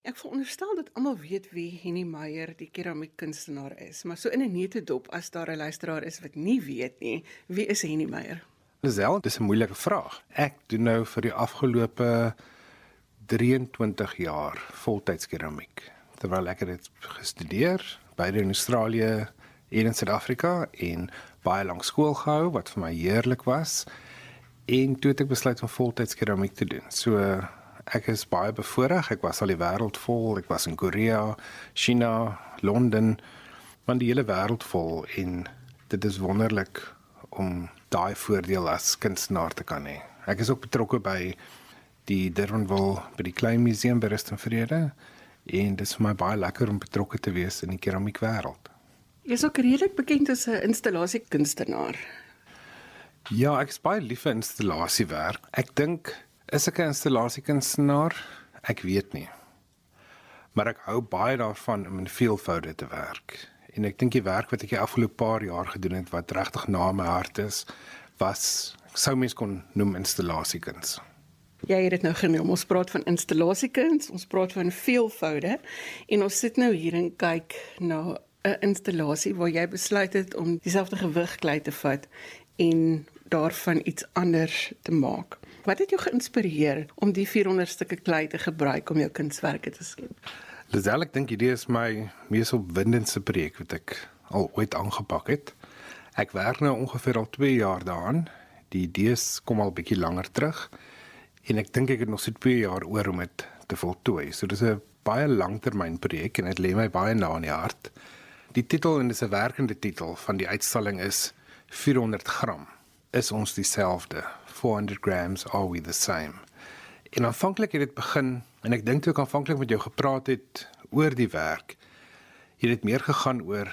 Ek veronderstel dat almal weet wie Henny Meyer die keramiekkunstenaar is, maar so in 'n neutedop as daar 'n luisteraar is wat nie weet nie, wie is Henny Meyer? Lisel, dis 'n moeilike vraag. Ek doen nou vir die afgelope 23 jaar voltyds keramiek. Terwyl ek het gestudeer by in Australië en in Suid-Afrika en baie lank skool gehou wat vir my heerlik was. En toe het ek besluit om voltyds keramiek te doen. So ek is baie bevoorreg. Ek was al die wêreld vol. Ek was in Korea, China, Londen, van die hele wêreld vol en dit is wonderlik om daai voordeel as kunstenaar te kan hê. Ek is ook betrokke by die Durbanville by die Klein Museum by Rust en Vrede en dit is vir my baie lekker om betrokke te wees in die keramiekwêreld. Jy is ook redelik bekend as 'n installasiekunstenaar. Ja, ek is baie lief vir installasiewerk. Ek dink is ek 'n installasiekunstenaar? Ek weet nie. Maar ek hou baie daarvan om in veelvoude te werk en ek dink die werk wat ek die afgelope paar jaar gedoen het wat regtig na my hart is, was sou mens kon noem installasiekuns. Jy het dit nou genoem. Ons praat van installasiekuns, ons praat van veelvoude en ons sit nou hier en kyk na 'n installasie waar jy besluit het om dieselfde gewig klei te vat en daarvan iets anders te maak. Wat het jou geïnspireer om die 400 stukke klei te gebruik om jou kunswerke te skep? Lisel, ek dink hierdie is my mees opwindendste projek wat ek al ooit aangepak het. Ek werk nou ongeveer al 2 jaar daaraan. Die idees kom al bietjie langer terug en ek dink ek het nog so 2 jaar oor om dit te voltooi. So dis 'n baie langtermyn projek en dit lê my baie na in die hart. Die titel en dis 'n werkende titel van die uitstalling is 400 gram. Is ons dieselfde? 400 grams are we the same? En aanvanklik het dit begin en ek dink toe ek aanvanklik met jou gepraat het oor die werk, het dit meer gegaan oor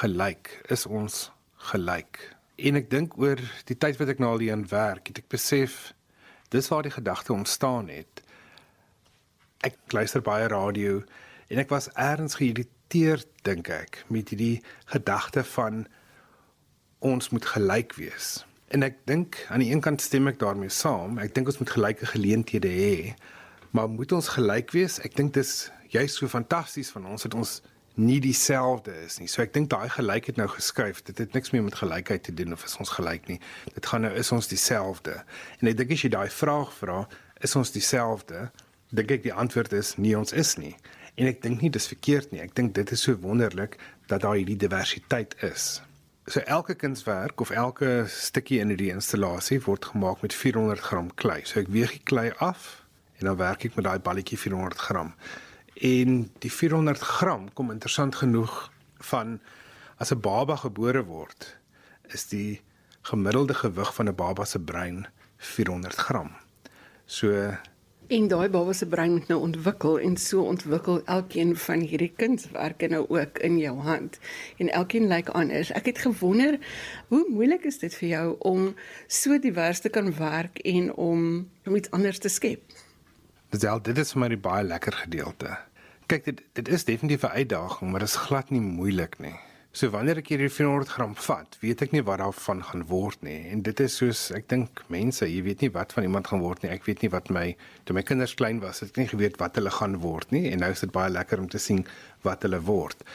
gelyk, is ons gelyk. En ek dink oor die tyd wat ek nou al hier aan werk, het ek besef dis waar die gedagte ontstaan het. Ek luister baie radio en ek was ergens geïrriteerd dink ek met hierdie gedagte van ons moet gelyk wees. En ek dink aan die een kant stem ek daarmee saam. Ek dink ons moet gelyke geleenthede hê. Maar moet ons gelyk wees? Ek dink dis juist so fantasties van ons dat ons nie dieselfde is nie. So ek dink daai gelykheid nou geskuif. Dit het niks meer met gelykheid te doen of is ons gelyk nie. Dit gaan nou is ons dieselfde. En ek dink as jy daai vraag vra, is ons dieselfde? Dink ek die antwoord is nee, ons is nie. En ek dink nie dis verkeerd nie. Ek dink dit is so wonderlik dat daar hierdie diversiteit is. So elke kunswerk of elke stukkie in hierdie installasie word gemaak met 400 gram klei. So ek weeg die klei af en dan werk ek met daai balletjie 400 gram. En die 400 gram kom interessant genoeg van as 'n baba gebore word, is die gemiddelde gewig van 'n baba se brein 400 gram. So En daai baba se brein moet nou ontwikkel en so ontwikkel elkeen van hierdie kunswerke nou ook in jou hand. En elkeen lyk anders. Ek het gewonder, hoe moeilik is dit vir jou om so divers te kan werk en om om iets anders te skep? Dis al dit is vir my die baie lekker gedeelte. Kyk, dit dit is definitief 'n uitdaging, maar dit is glad nie moeilik nie. So wanneer ek hierdie 400 gram vat, weet ek nie wat daarvan gaan word nie. En dit is soos ek dink mense, jy weet nie wat van iemand gaan word nie. Ek weet nie wat my toe my kinders klein was, het ek nie geweet wat hulle gaan word nie. En nou is dit baie lekker om te sien wat hulle word.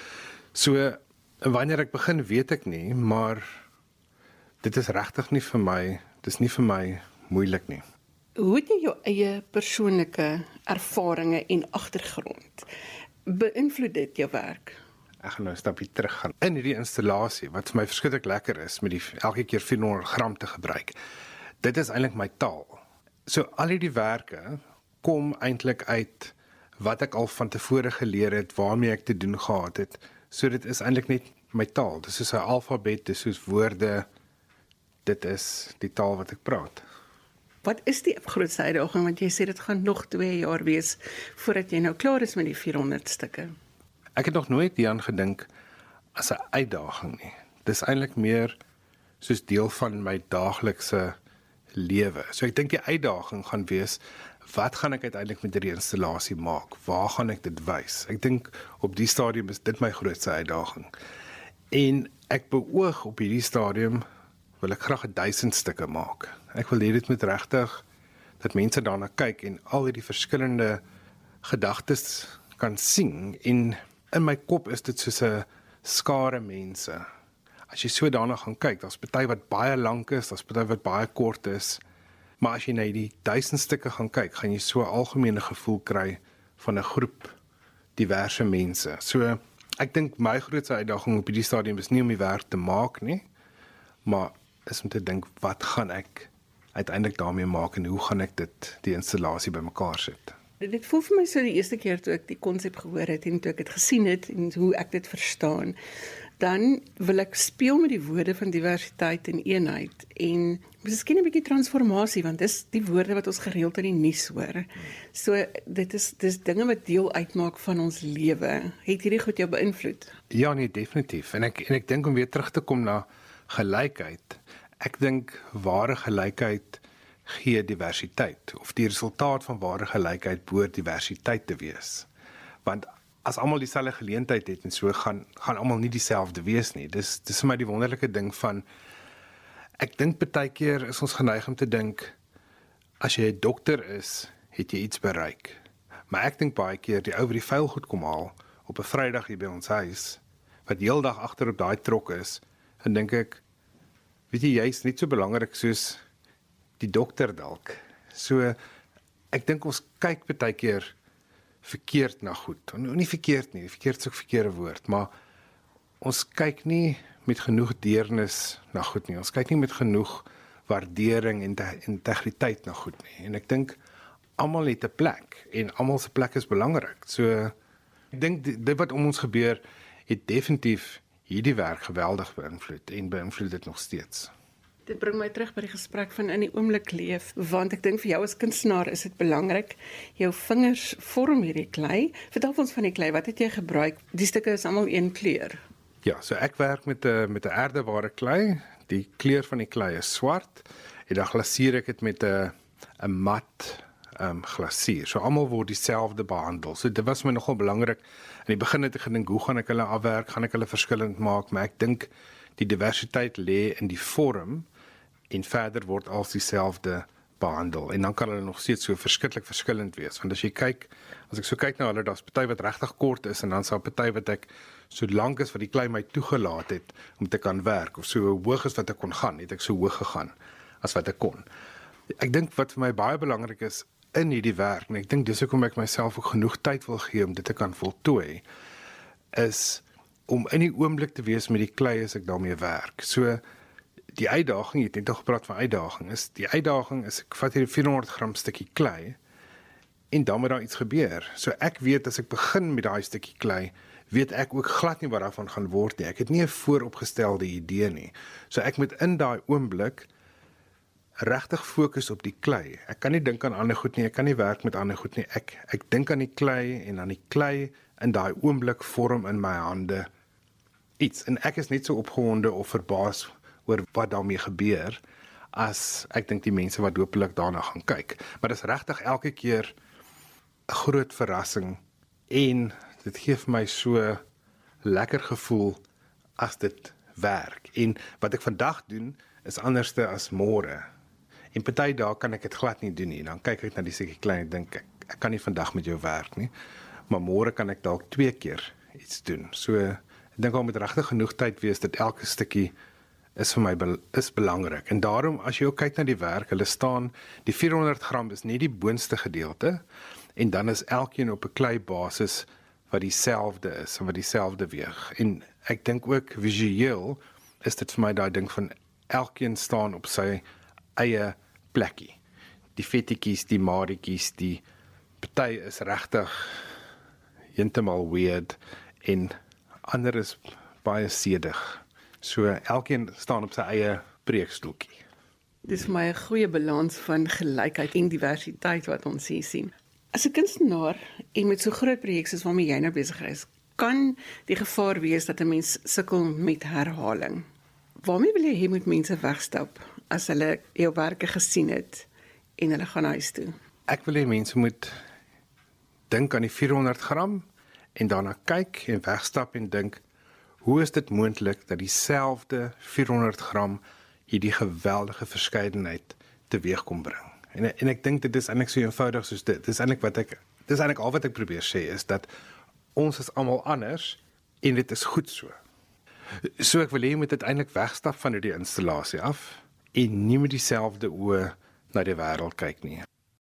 So wanneer ek begin, weet ek nie, maar dit is regtig nie vir my, dis nie vir my moeilik nie. Hoe het jy jou eie persoonlike ervarings en agtergrond beïnvloed dit jou werk? Ek gaan nou 'n stapie terug gaan in hierdie installasie wat vir my verskriklik lekker is met die elke keer 400 gram te gebruik. Dit is eintlik my taal. So al hierdie werke kom eintlik uit wat ek al van tevore geleer het, waarmee ek te doen gehad het. So dit is eintlik net my taal. Dit is soos 'n alfabet, dit is soos woorde. Dit is die taal wat ek praat. Wat is die grootste uitdaging want jy sê dit gaan nog 2 jaar wees voordat jy nou klaar is met die 400 stukke? Ek het nog nooit hieraan gedink as 'n uitdaging nie. Dis eintlik meer soos deel van my daaglikse lewe. So ek dink die uitdaging gaan wees wat gaan ek uiteindelik met hierdie installasie maak? Waar gaan ek dit wys? Ek dink op die stadium is dit my grootste uitdaging. En ek beoog op hierdie stadium wil ek graag 1000 stukke maak. Ek wil hê dit moet regtig dat mense daarna kyk en al hierdie verskillende gedagtes kan sien en in my kop is dit soos 'n skare mense. As jy so daarna gaan kyk, daar's party wat baie lank is, daar's party wat baie kort is. Maar as jy na die duisend stukke gaan kyk, gaan jy so 'n algemene gevoel kry van 'n groep diverse mense. So ek dink my grootste uitdaging op hierdie stadium is nie om die werk te maak nie, maar is om te dink wat gaan ek uiteindelik daarmee maak en hoe gaan ek dit die installasie bymekaar sit? Dit voel vir my so die eerste keer toe ek die konsep gehoor het en toe ek dit gesien het en hoe ek dit verstaan. Dan wil ek speel met die woorde van diversiteit en eenheid en miskien 'n bietjie transformasie want dis die woorde wat ons gereeld in die nuus hoor. So dit is dis dinge wat deel uitmaak van ons lewe. Het hierdie goed jou beïnvloed? Ja nee, definitief. En ek en ek dink om weer terug te kom na gelykheid. Ek dink ware gelykheid gee diversiteit of die resultaat van ware gelykheid behoort diversiteit te wees. Want as almal dieselfde geleentheid het en so gaan gaan almal nie dieselfde wees nie. Dis dis vir my die wonderlike ding van ek dink baie keer is ons geneig om te dink as jy 'n dokter is, het jy iets bereik. Maar ek dink baie keer die ou wat die vuil goed kom haal op 'n Vrydag hier by ons huis wat heeldag agter op daai trok is, en dink ek weet jy jy's net so belangrik soos die dokter dalk. So ek dink ons kyk baie keer verkeerd na goed. Nie verkeerd nie, verkeerd is ook verkeerde woord, maar ons kyk nie met genoeg deernis na goed nie. Ons kyk nie met genoeg waardering en integriteit na goed nie. En ek dink almal het 'n plek en almal se plek is belangrik. So ek dink dit wat om ons gebeur het definitief hierdie werk geweldig beïnvloed en beïnvloed dit nog steeds. Dit bring my terug by die gesprek van in die oomblik leef, want ek dink vir jou as kunstenaar is dit belangrik. Jou vingers vorm hierdie klei. Vertel ons van die klei. Wat het jy gebruik? Die stukke is almal een kleur. Ja, so ek werk met 'n met 'n aardeware klei. Die kleur van die klei is swart en dan glasuur ek dit met 'n 'n mat ehm um, glasuur. So almal word dieselfde behandel. So dit was my nogal belangrik. In die begin het ek gedink, hoe gaan ek hulle afwerk? Gaan ek hulle verskillend maak? Maar ek dink die diversiteit lê in die vorm en verder word als dieselfde behandel. En dan kan hulle nog steeds so verskriklik verskillend wees want as jy kyk as ek so kyk na hulle daar's party wat regtig kort is en dan sal party wat ek so lank as wat die klei my toegelaat het om te kan werk of so hoog as wat ek kon gaan het ek so hoog gegaan as wat ek kon. Ek dink wat vir my baie belangrik is in hierdie werk en ek dink dis hoekom ek myself ook genoeg tyd wil gee om dit te kan voltooi is om in die oomblik te wees met die klei as ek daarmee werk. So die uitdaging, jy het net gepraat van uitdaging, is die uitdaging is ek vat hier 'n 400 gram stukkie klei en dan moet daar iets gebeur. So ek weet as ek begin met daai stukkie klei, weet ek ook glad nie wat daarvan gaan word nie. Ek het nie 'n vooropgestelde idee nie. So ek moet in daai oomblik regtig fokus op die klei. Ek kan nie dink aan ander goed nie. Ek kan nie werk met ander goed nie. Ek ek dink aan die klei en aan die klei in daai oomblik vorm in my hande iets. En ek is net so opgewonde of verbaas oor wat daarmee gebeur as ek dink die mense wat hopelik daarna gaan kyk. Maar dit is regtig elke keer 'n groot verrassing en dit gee vir my so lekker gevoel as dit werk. En wat ek vandag doen is anderste as môre. En party dae kan ek dit glad nie doen nie. Dan kyk ek na die seker klein en dink ek ek kan nie vandag met jou werk nie. Maar môre kan ek dalk twee keer iets doen. So ek dink al met regtig genoeg tyd wees dat elke stukkie is vir my be is belangrik. En daarom as jy ook kyk na die werk, hulle staan die 400 gram is net die boonste gedeelte en dan is elkeen op 'n klei basis wat dieselfde is en wat dieselfde weeg. En ek dink ook visueel is dit vir my daai ding van elkeen staan op sy eie plekkie. Die vettetjies, die maritjies, die party is regtig heeltemal weird en ander is baie sedig. So elkeen staan op sy eie preekstoeltjie. Dis vir my 'n goeie balans van gelykheid en diversiteit wat ons hier sien. As 'n kunstenaar en met so groot projekte soos waarmee jy nou besig is, kan die gevaar wees dat 'n mens sukkel met herhaling. Waarmee wil jy hê moet mense wegstap as hulle jou werke gesien het en hulle gaan huis toe? Ek wil hê mense moet dink aan die 400 gram en daarna kyk en wegstap en dink Hoe is dit moontlik dat dieselfde 400 gram hierdie geweldige verskeidenheid teweeg kom bring? En en ek dink dit is eintlik so eenvoudig soos dit. Dis eintlik wat ek dis eintlik al wat ek probeer sê is dat ons is almal anders en dit is goed so. So ek wil hê jy moet uiteindelik wegstap van hierdie installasie af en nie met dieselfde oë na die wêreld kyk nie.